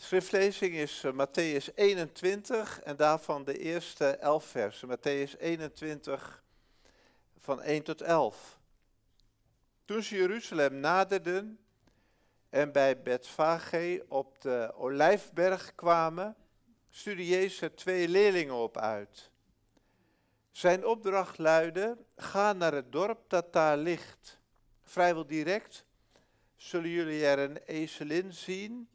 Schriftlezing is uh, Matthäus 21 en daarvan de eerste elf versen. Matthäus 21 van 1 tot 11. Toen ze Jeruzalem naderden en bij Bethfage op de Olijfberg kwamen, stuurde Jezus er twee leerlingen op uit. Zijn opdracht luidde, ga naar het dorp dat daar ligt. Vrijwel direct zullen jullie er een ezelin zien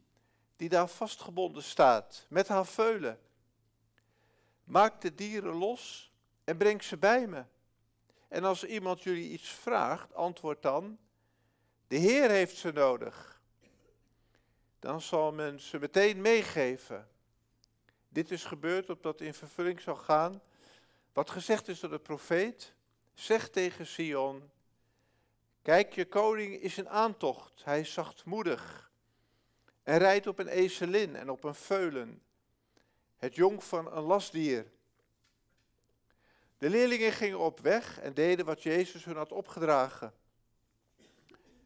die daar vastgebonden staat, met haar veulen. Maak de dieren los en breng ze bij me. En als iemand jullie iets vraagt, antwoord dan, de Heer heeft ze nodig. Dan zal men ze meteen meegeven. Dit is gebeurd opdat in vervulling zal gaan wat gezegd is door de profeet. Zeg tegen Sion, kijk je koning is een aantocht, hij is zachtmoedig en rijdt op een ezelin en op een veulen, het jong van een lastdier. De leerlingen gingen op weg en deden wat Jezus hun had opgedragen.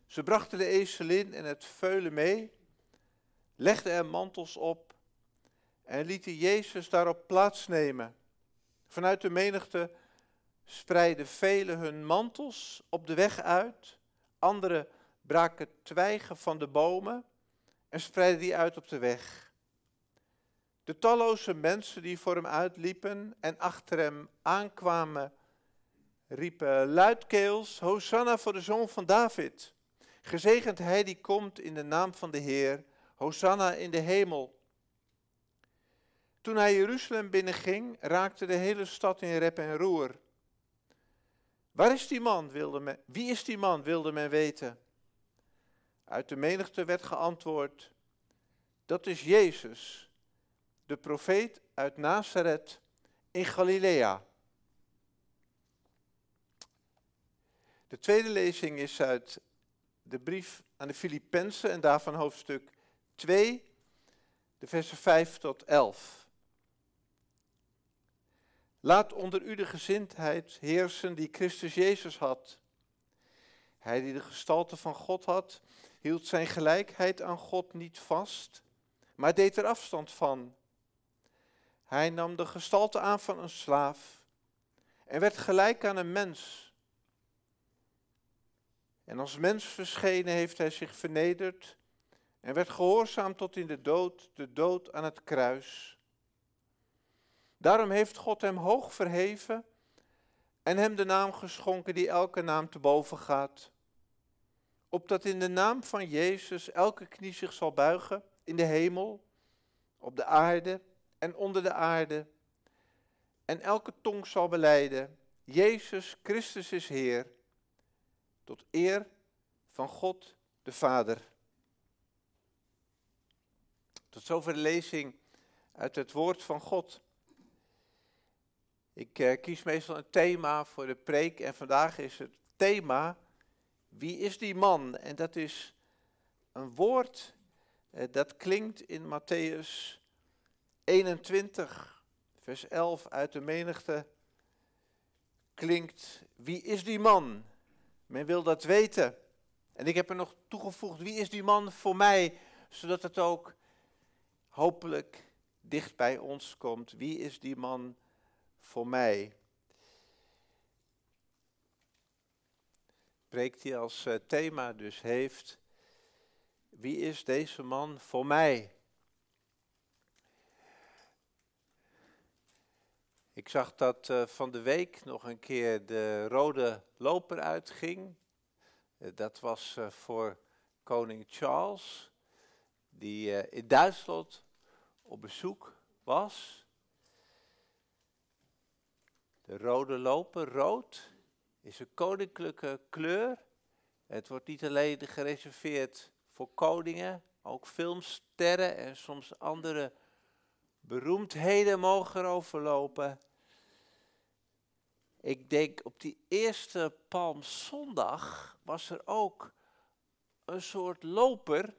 Ze brachten de ezelin en het veulen mee, legden er mantels op en lieten Jezus daarop plaatsnemen. Vanuit de menigte spreidden velen hun mantels op de weg uit, anderen braken twijgen van de bomen en spreidden die uit op de weg. De talloze mensen die voor hem uitliepen en achter hem aankwamen, riepen luidkeels, Hosanna voor de zoon van David. Gezegend hij die komt in de naam van de Heer, Hosanna in de hemel. Toen hij Jeruzalem binnenging, raakte de hele stad in rep en roer. Waar is die man, wilde men, wie is die man, wilde men weten. Uit de menigte werd geantwoord, dat is Jezus, de profeet uit Nazareth in Galilea. De tweede lezing is uit de brief aan de Filippenzen en daarvan hoofdstuk 2, de versen 5 tot 11. Laat onder u de gezindheid heersen die Christus Jezus had. Hij die de gestalte van God had, hield zijn gelijkheid aan God niet vast, maar deed er afstand van. Hij nam de gestalte aan van een slaaf en werd gelijk aan een mens. En als mens verschenen heeft hij zich vernederd en werd gehoorzaam tot in de dood, de dood aan het kruis. Daarom heeft God hem hoog verheven en hem de naam geschonken die elke naam te boven gaat. Opdat in de naam van Jezus elke knie zich zal buigen in de hemel, op de aarde en onder de aarde. En elke tong zal beleiden, Jezus Christus is Heer, tot eer van God de Vader. Tot zover de lezing uit het woord van God. Ik eh, kies meestal een thema voor de preek en vandaag is het thema Wie is die man? En dat is een woord eh, dat klinkt in Matthäus 21, vers 11 uit de menigte. Klinkt, wie is die man? Men wil dat weten. En ik heb er nog toegevoegd, wie is die man voor mij? Zodat het ook hopelijk dicht bij ons komt. Wie is die man voor mij? Preekt hij als eh, thema dus heeft, wie is deze man voor mij? Ik zag dat uh, van de week nog een keer de rode loper uitging. Uh, dat was voor koning Charles, die in Duitsland op bezoek was. De rode loper, rood, is een koninklijke kleur. Het wordt niet alleen gereserveerd voor koningen, ook filmsterren en soms andere beroemdheden mogen erover lopen. Ik denk op die eerste Palmzondag was er ook een soort loper.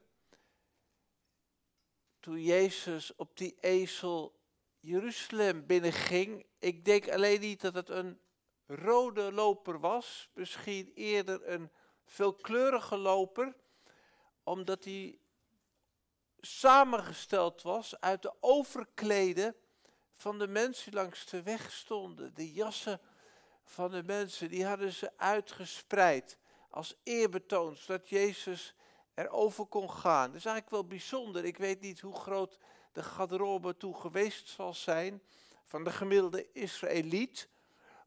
Toen Jezus op die ezel Jeruzalem binnenging. Ik denk alleen niet dat het een rode loper was, misschien eerder een veelkleurige loper, omdat hij samengesteld was uit de overkleden van de mensen die langs de weg stonden. De jassen van de mensen, die hadden ze uitgespreid als eerbetoon, zodat Jezus erover kon gaan. Dat is eigenlijk wel bijzonder. Ik weet niet hoe groot de garderobe toe geweest zal zijn van de gemiddelde Israëliet.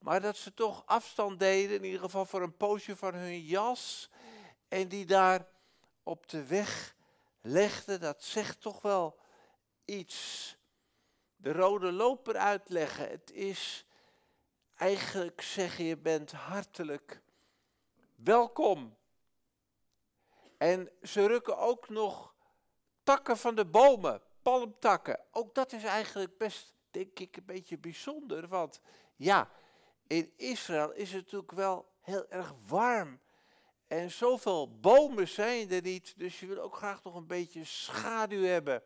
Maar dat ze toch afstand deden, in ieder geval voor een poosje van hun jas. En die daar op de weg legden, dat zegt toch wel iets. De rode loper uitleggen. Het is eigenlijk zeggen, je bent hartelijk welkom. En ze rukken ook nog takken van de bomen, palmtakken. Ook dat is eigenlijk best, denk ik, een beetje bijzonder. Want ja, in Israël is het natuurlijk wel heel erg warm. En zoveel bomen zijn er niet, dus je wil ook graag nog een beetje schaduw hebben.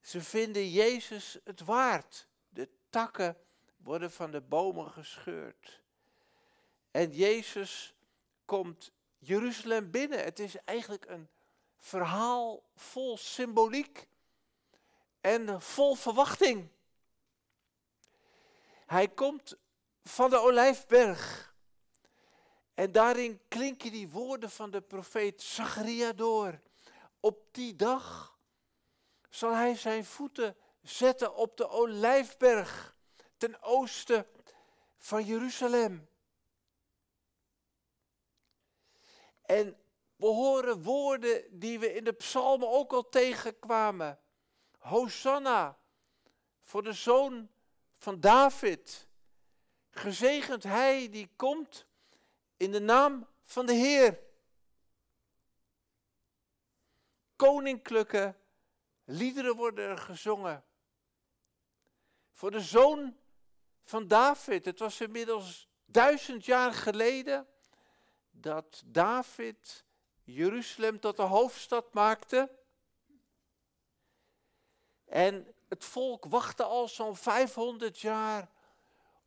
Ze vinden Jezus het waard. De takken worden van de bomen gescheurd. En Jezus komt Jeruzalem binnen. Het is eigenlijk een verhaal vol symboliek en vol verwachting. Hij komt van de Olijfberg. En daarin klinken die woorden van de profeet Zacharia door. Op die dag zal hij zijn voeten zetten op de Olijfberg ten oosten van Jeruzalem. En we horen woorden die we in de psalmen ook al tegenkwamen. Hosanna voor de zoon van David. Gezegend hij die komt in de naam van de Heer. Koninklijke liederen worden er gezongen. Voor de zoon van David. Het was inmiddels duizend jaar geleden dat David Jeruzalem tot de hoofdstad maakte. En het volk wachtte al zo'n 500 jaar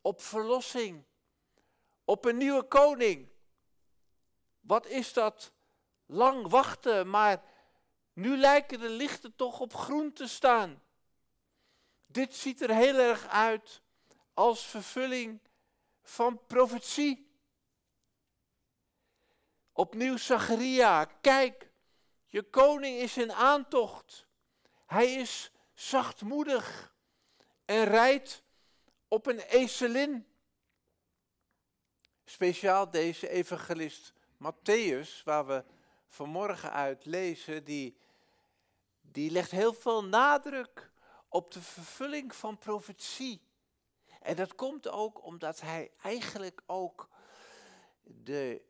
op verlossing, op een nieuwe koning. Wat is dat lang wachten, maar nu lijken de lichten toch op groen te staan. Dit ziet er heel erg uit als vervulling van profetie. Opnieuw Zacharia, kijk, je koning is in aantocht. Hij is zachtmoedig en rijdt op een ezelin. Speciaal deze evangelist Matthäus, waar we vanmorgen uit lezen, die, die legt heel veel nadruk op de vervulling van profetie. En dat komt ook omdat hij eigenlijk ook de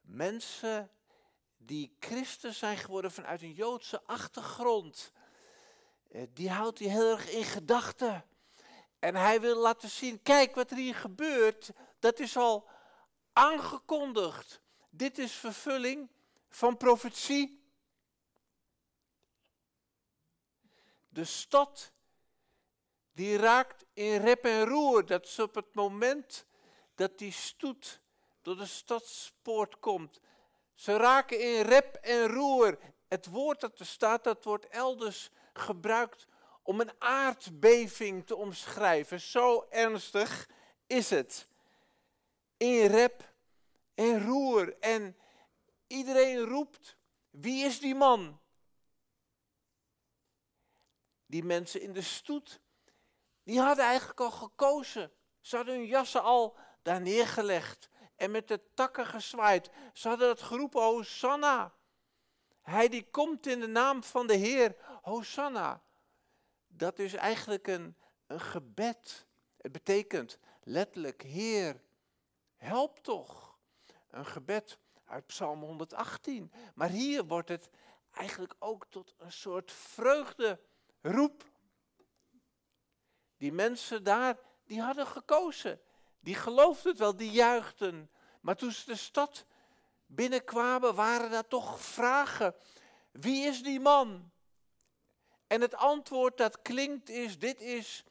mensen die christen zijn geworden vanuit een Joodse achtergrond, eh, die houdt hij heel erg in gedachten. En hij wil laten zien, kijk wat er hier gebeurt, dat is al aangekondigd. Dit is vervulling van profetie. De stad die raakt in rep en roer. Dat is op het moment dat die stoet door de stadspoort komt. Ze raken in rep en roer. Het woord dat er staat, dat wordt elders gebruikt om een aardbeving te omschrijven. Zo ernstig is het. In rep en roer. En iedereen roept, wie is die man? Die mensen in de stoet, die hadden eigenlijk al gekozen. Ze hadden hun jassen al daar neergelegd en met de takken gezwaaid. Ze hadden het geroepen, Hosanna. Hij die komt in de naam van de Heer, Hosanna. Dat is eigenlijk een, een gebed. Het betekent letterlijk, Heer, help toch. Een gebed uit Psalm 118. Maar hier wordt het eigenlijk ook tot een soort vreugderoep. Die mensen daar, die hadden gekozen. Die geloofden het wel, die juichten. Maar toen ze de stad binnenkwamen, waren daar toch vragen. Wie is die man? En het antwoord dat klinkt is, dit is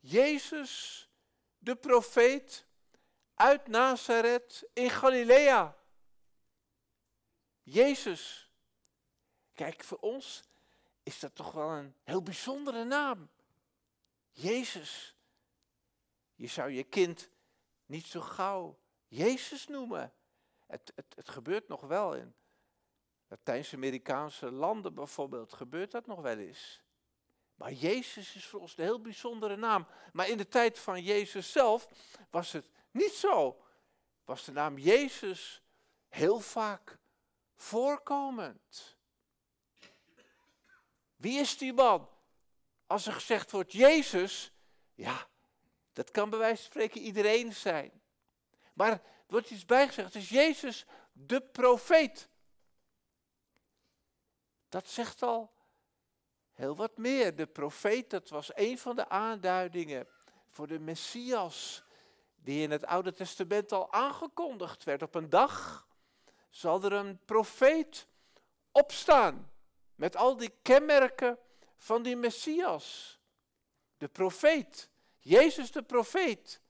Jezus, de profeet, uit Nazareth in Galilea. Jezus. Kijk, voor ons is dat toch wel een heel bijzondere naam. Jezus. Je zou je kind niet zo gauw Jezus noemen. Het, het, het gebeurt nog wel in Latijns-Amerikaanse landen bijvoorbeeld, gebeurt dat nog wel eens. Maar Jezus is voor ons een heel bijzondere naam. Maar in de tijd van Jezus zelf was het niet zo. Was de naam Jezus heel vaak voorkomend. Wie is die man? Als er gezegd wordt Jezus, ja, dat kan bij wijze van spreken iedereen zijn. Maar er wordt iets bijgezegd, het is Jezus de profeet. Dat zegt al heel wat meer. De profeet, dat was een van de aanduidingen voor de Messias, die in het Oude Testament al aangekondigd werd. Op een dag zal er een profeet opstaan met al die kenmerken van die Messias. De profeet, Jezus de profeet,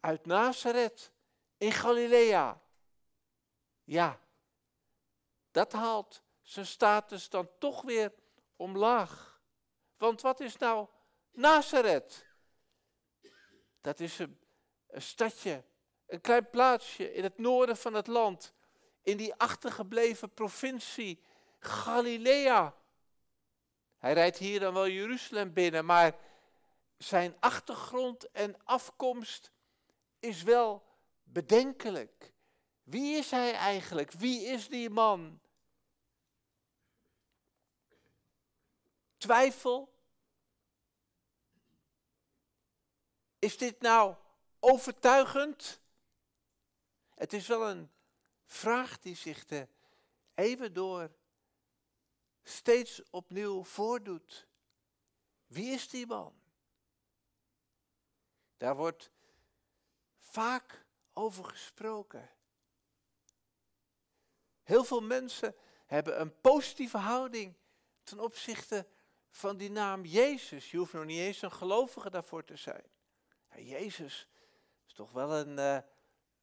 uit Nazareth in Galilea. Ja, dat haalt zijn status dan toch weer omlaag. Want wat is nou Nazareth? Dat is een, stadje, een klein plaatsje in het noorden van het land, in die achtergebleven provincie Galilea. Hij rijdt hier dan wel Jeruzalem binnen, maar zijn achtergrond en afkomst is wel bedenkelijk. Wie is hij eigenlijk? Wie is die man? Twijfel? Is dit nou overtuigend? Het is wel een vraag die zich de eeuwen door steeds opnieuw voordoet. Wie is die man? Daar wordt vaak over gesproken. Heel veel mensen hebben een positieve houding ten opzichte van die naam Jezus. Je hoeft nog niet eens een gelovige daarvoor te zijn. Ja, Jezus is toch wel een, uh,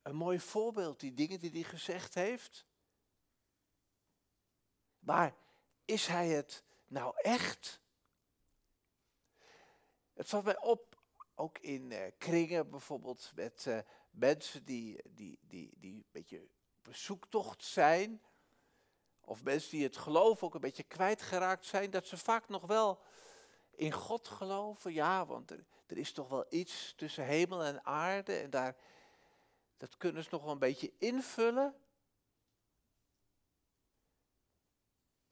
een mooi voorbeeld, die dingen die hij gezegd heeft. Maar is hij het nou echt? Het valt mij op, ook in uh, kringen bijvoorbeeld, met uh, mensen die, die, die, die een beetje op zoektocht zijn of mensen die het geloof ook een beetje kwijtgeraakt zijn, dat ze vaak nog wel in God geloven. Ja, want er, er is toch wel iets tussen hemel en aarde en daar, dat kunnen ze nog wel een beetje invullen.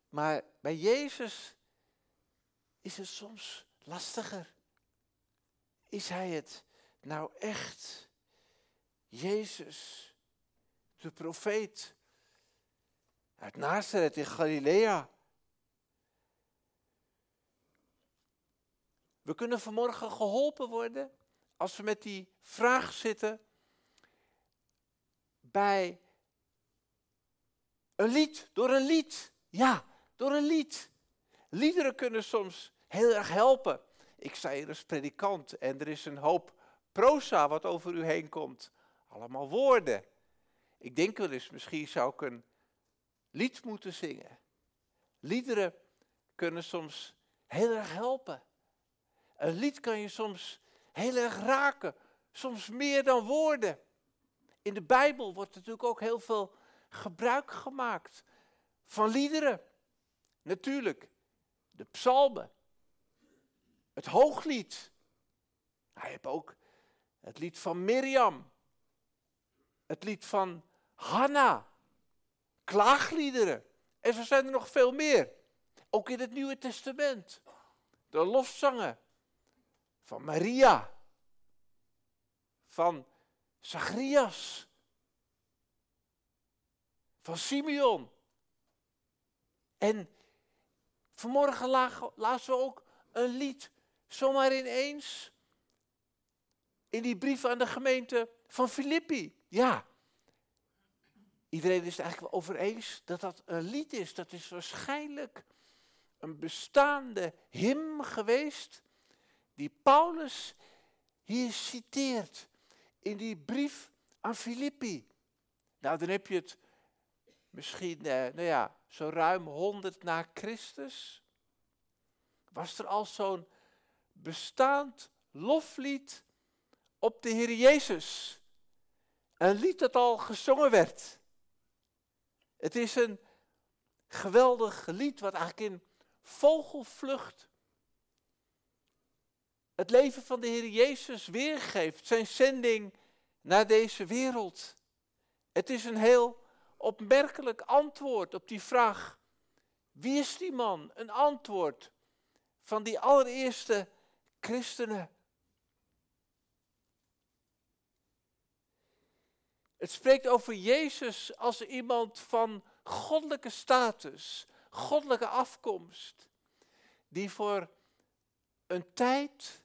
Maar bij Jezus is het soms lastiger. Is Hij het nou echt? Jezus, de profeet, uit Nazareth in Galilea. We kunnen vanmorgen geholpen worden als we met die vraag zitten bij een lied, door een lied. Ja, door een lied. Liederen kunnen soms heel erg helpen. Ik zei hier als predikant en er is een hoop proza wat over u heen komt. Allemaal woorden. Ik denk wel eens, misschien zou ik een lied moeten zingen. Liederen kunnen soms heel erg helpen. Een lied kan je soms heel erg raken, soms meer dan woorden. In de Bijbel wordt natuurlijk ook heel veel gebruik gemaakt van liederen. Natuurlijk, de psalmen, het hooglied. Hij heeft ook het lied van Mirjam, het lied van Hanna klaagliederen. En zo zijn er nog veel meer. Ook in het Nieuwe Testament. De lofzangen van Maria, van Zacharias, van Simeon. En vanmorgen lazen we ook een lied, zomaar ineens, in die brief aan de gemeente van Filippi. Ja, Iedereen is het eigenlijk wel over eens dat dat een lied is. Dat is waarschijnlijk een bestaande hymn geweest die Paulus hier citeert in die brief aan Filippi. Nou, dan heb je het misschien, eh, nou ja, zo ruim 100 na Christus, was er al zo'n bestaand loflied op de Heer Jezus. Een lied dat al gezongen werd. Het is een geweldig lied wat eigenlijk in vogelvlucht het leven van de Heer Jezus weergeeft, zijn zending naar deze wereld. Het is een heel opmerkelijk antwoord op die vraag: wie is die man? Een antwoord van die allereerste christenen. Het spreekt over Jezus als iemand van goddelijke status, goddelijke afkomst, die voor een tijd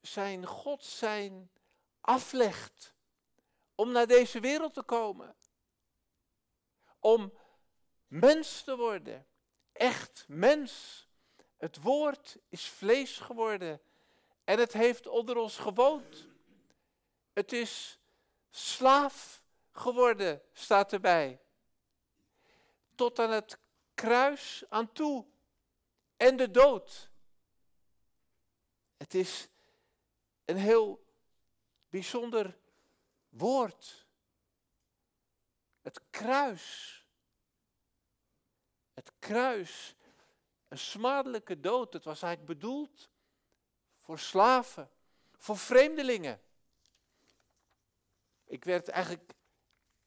zijn God zijn aflegt om naar deze wereld te komen. Om mens te worden, echt mens. Het woord is vlees geworden en het heeft onder ons gewoond. Het is slaaf geworden, staat erbij. Tot aan het kruis aan toe en de dood. Het is een heel bijzonder woord. Het kruis. Het kruis. Een smadelijke dood. Het was eigenlijk bedoeld voor slaven, voor vreemdelingen. Ik werd eigenlijk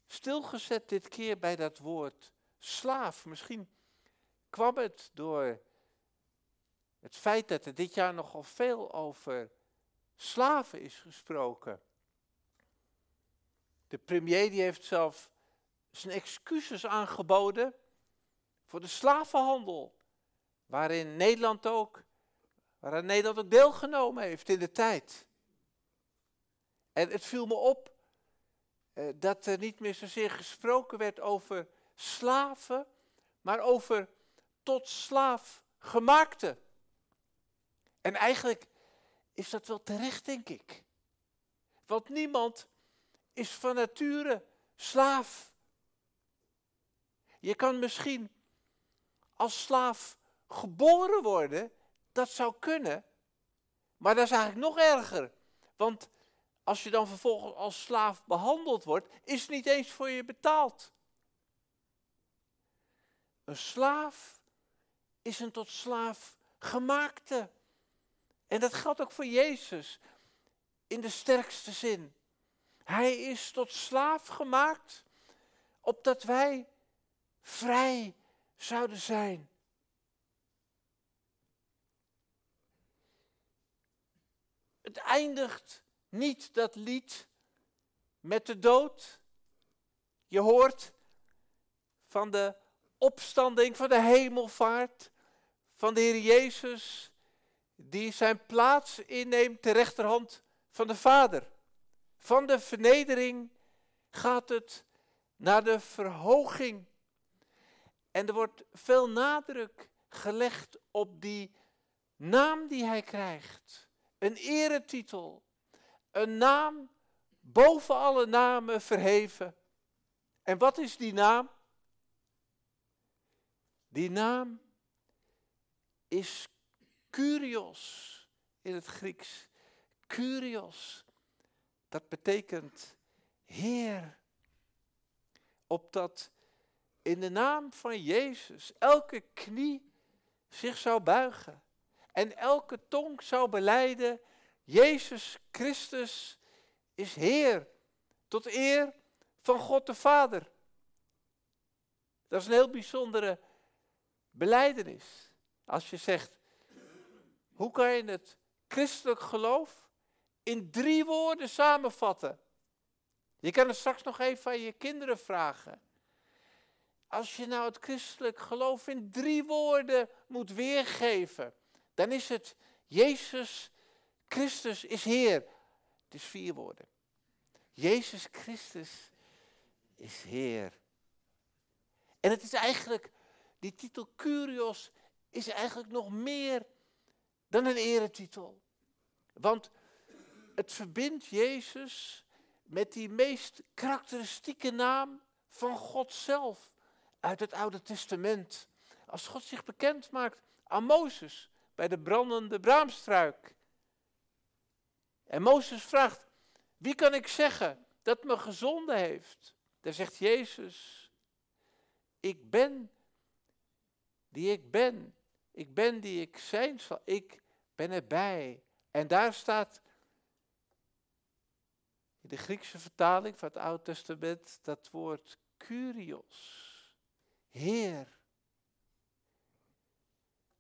stilgezet dit keer bij dat woord slaaf. Misschien kwam het door het feit dat er dit jaar nogal veel over slaven is gesproken. De premier die heeft zelf zijn excuses aangeboden voor de slavenhandel, waarin Nederland ook, waaraan Nederland ook deelgenomen heeft in de tijd. En het viel me op dat er niet meer zozeer gesproken werd over slaven, maar over tot slaaf gemaakte. En eigenlijk is dat wel terecht, denk ik. Want niemand is van nature slaaf. Je kan misschien als slaaf geboren worden, dat zou kunnen, maar dat is eigenlijk nog erger. Want als je dan vervolgens als slaaf behandeld wordt, is niet eens voor je betaald. Een slaaf is een tot slaaf gemaakte. En dat geldt ook voor Jezus in de sterkste zin. Hij is tot slaaf gemaakt, opdat wij vrij zouden zijn. Het eindigt niet dat lied met de dood. Je hoort van de opstanding, van de hemelvaart, van de Heer Jezus die zijn plaats inneemt ter rechterhand van de Vader. Van de vernedering gaat het naar de verhoging. En er wordt veel nadruk gelegd op die naam die hij krijgt. Een eretitel. Een naam boven alle namen verheven. En wat is die naam? Die naam is Curios in het Grieks. Curios, dat betekent Heer. Opdat in de naam van Jezus elke knie zich zou buigen en elke tong zou beleiden, Jezus Christus is Heer, tot eer van God de Vader. Dat is een heel bijzondere beleidenis. Als je zegt, hoe kan je het christelijk geloof in drie woorden samenvatten? Je kan het straks nog even aan je kinderen vragen. Als je nou het christelijk geloof in drie woorden moet weergeven, dan is het Jezus Christus is Heer. Het is vier woorden. Jezus Christus is Heer. En het is eigenlijk, die titel Curios is eigenlijk nog meer dan een eretitel. Want het verbindt Jezus met die meest karakteristieke naam van God zelf. uit het Oude Testament. Als God zich bekend maakt aan Mozes bij de brandende braamstruik. En Mozes vraagt, wie kan ik zeggen dat me gezonden heeft? Daar zegt Jezus, ik ben die ik ben. Ik ben die ik zijn zal. Ik ben erbij. En daar staat in de Griekse vertaling van het Oude Testament dat woord Kyrios. Heer.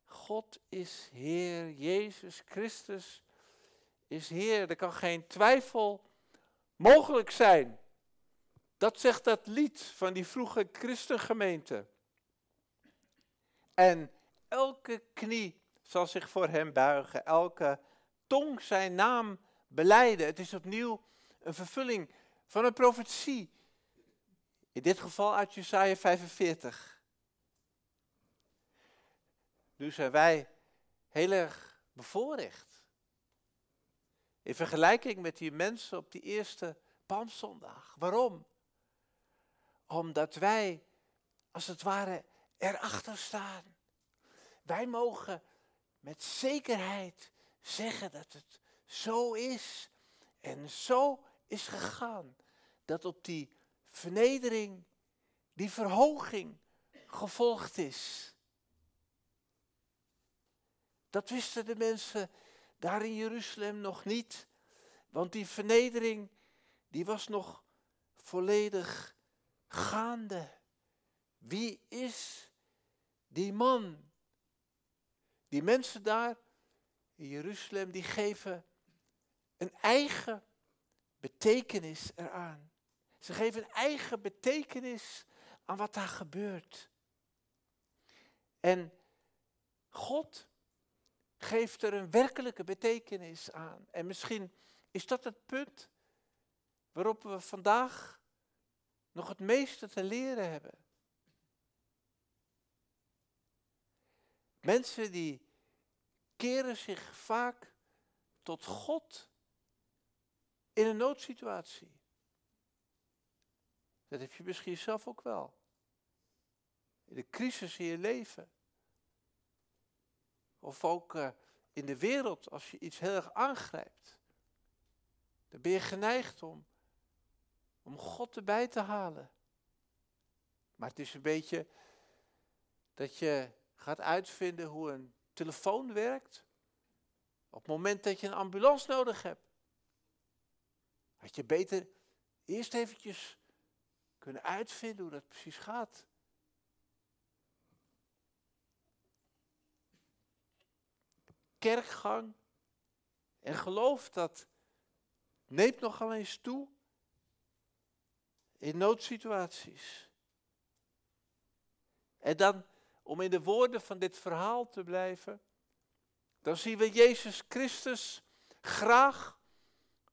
God is Heer. Jezus Christus is Heer. Er kan geen twijfel mogelijk zijn. Dat zegt dat lied van die vroege christengemeente. En elke knie zal zich voor hem buigen, elke tong zijn naam beleiden. Het is opnieuw een vervulling van een profetie. In dit geval uit Jesaja 45. Nu zijn wij heel erg bevoorrecht. In vergelijking met die mensen op die eerste Palmzondag. Waarom? Omdat wij, als het ware, erachter staan. Wij mogen met zekerheid zeggen dat het zo is en zo is gegaan. Dat op die vernedering, die verhoging gevolgd is. Dat wisten de mensen daar in Jeruzalem nog niet. Want die vernedering, die was nog volledig gaande. Wie is die man? Die mensen daar in Jeruzalem, die geven een eigen betekenis eraan. Ze geven een eigen betekenis aan wat daar gebeurt. En God geeft er een werkelijke betekenis aan. En misschien is dat het punt waarop we vandaag nog het meeste te leren hebben. Mensen die keren zich vaak tot God in een noodsituatie. Dat heb je misschien zelf ook wel. In de crisis in je leven. Of ook uh, in de wereld, als je iets heel erg aangrijpt. Dan ben je geneigd om, om God erbij te halen. Maar het is een beetje dat je gaat uitvinden hoe een telefoon werkt. Op het moment dat je een ambulance nodig hebt. Had je beter eerst eventjes kunnen uitvinden hoe dat precies gaat. Kerkgang en geloof dat neemt nogal eens toe in noodsituaties. En dan om in de woorden van dit verhaal te blijven, dan zien we Jezus Christus graag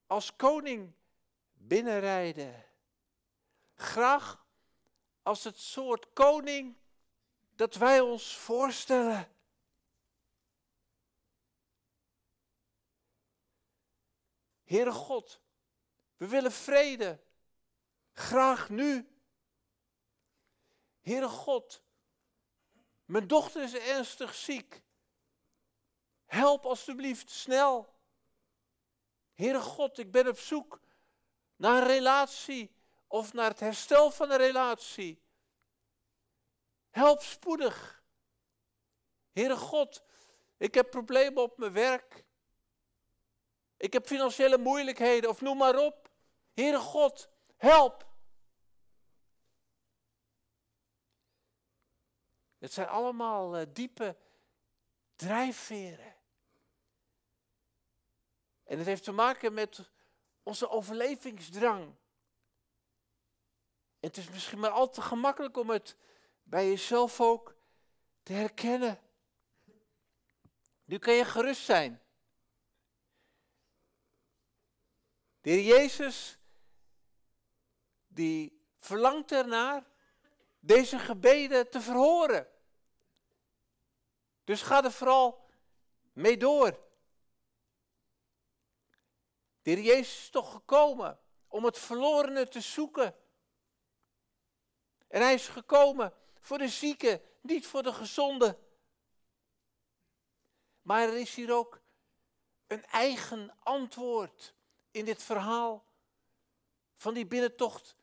als koning binnenrijden. Graag als het soort koning dat wij ons voorstellen. Heere God, we willen vrede. Graag nu. Heere God, mijn dochter is ernstig ziek. Help alstublieft snel. Heere God, ik ben op zoek naar een relatie of naar het herstel van een relatie. Help spoedig. Heere God, ik heb problemen op mijn werk. Ik heb financiële moeilijkheden of noem maar op. Heere God, help. Het zijn allemaal uh, diepe drijfveren. En het heeft te maken met onze overlevingsdrang. En het is misschien maar al te gemakkelijk om het bij jezelf ook te herkennen. Nu kan je gerust zijn. De heer Jezus, die verlangt ernaar deze gebeden te verhoren. Dus ga er vooral mee door. De heer Jezus is toch gekomen om het verlorene te zoeken. En hij is gekomen voor de zieke, niet voor de gezonde. Maar er is hier ook een eigen antwoord in dit verhaal van die binnentocht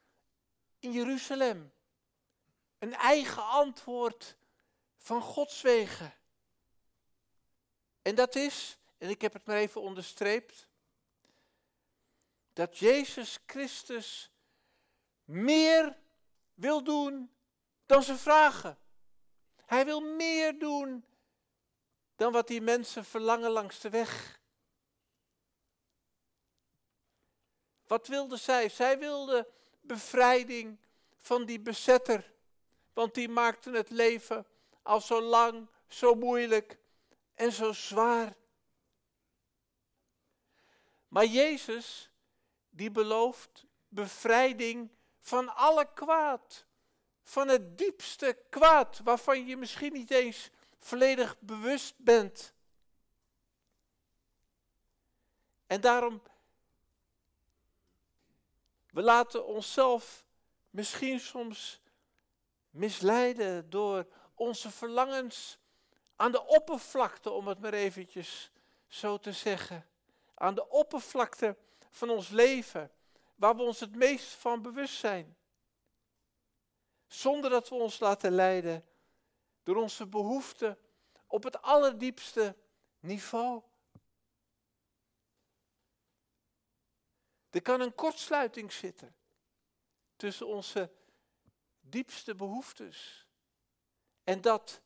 in Jeruzalem. Een eigen antwoord van Gods wegen. En dat is, en ik heb het maar even onderstreept, dat Jezus Christus meer wil doen dan ze vragen. Hij wil meer doen dan wat die mensen verlangen langs de weg. Wat wilde zij? Zij wilde bevrijding van die bezetter. Want die maakte het leven al zo lang, zo moeilijk en zo zwaar. Maar Jezus, die belooft bevrijding van alle kwaad. Van het diepste kwaad, waarvan je misschien niet eens volledig bewust bent. En daarom, we laten onszelf misschien soms misleiden door onze verlangens aan de oppervlakte, om het maar eventjes zo te zeggen. Aan de oppervlakte van ons leven, waar we ons het meest van bewust zijn. Zonder dat we ons laten leiden door onze behoeften op het allerdiepste niveau. Er kan een kortsluiting zitten tussen onze diepste behoeftes en dat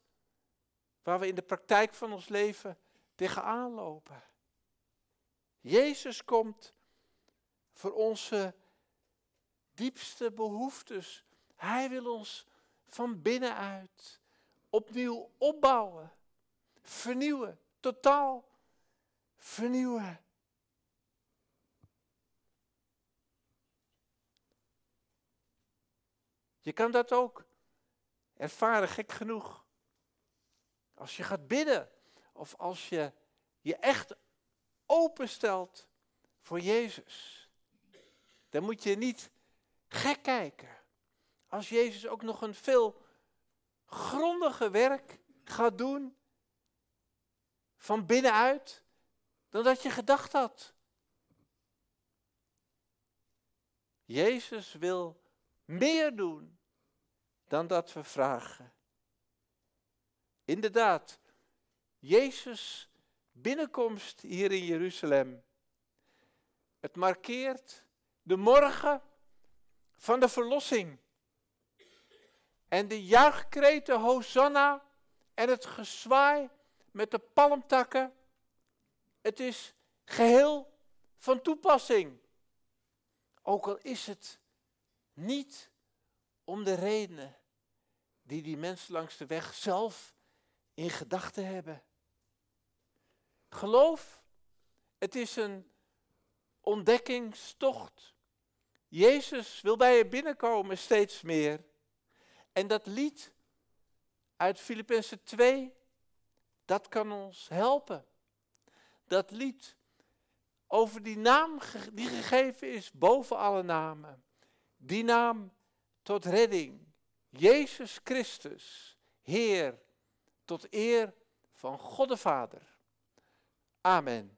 waar we in de praktijk van ons leven tegenaan lopen. Jezus komt voor onze diepste behoeftes. Hij wil ons van binnenuit opnieuw opbouwen, vernieuwen, totaal vernieuwen. Je kan dat ook ervaren, gek genoeg. Als je gaat bidden of als je je echt openstelt voor Jezus, dan moet je niet gek kijken. Als Jezus ook nog een veel grondiger werk gaat doen van binnenuit dan dat je gedacht had. Jezus wil meer doen dan dat we vragen. Inderdaad, Jezus binnenkomst hier in Jeruzalem. Het markeert de morgen van de verlossing. En de juichkreten Hosanna en het gezwaai met de palmtakken, het is geheel van toepassing. Ook al is het niet om de redenen die die mensen langs de weg zelf in gedachten hebben. Geloof, het is een ontdekkingstocht. Jezus wil bij je binnenkomen steeds meer. En dat lied uit Filippenzen 2, dat kan ons helpen. Dat lied over die naam die gegeven is boven alle namen. Die naam tot redding. Jezus Christus, Heer, tot eer van God de Vader. Amen.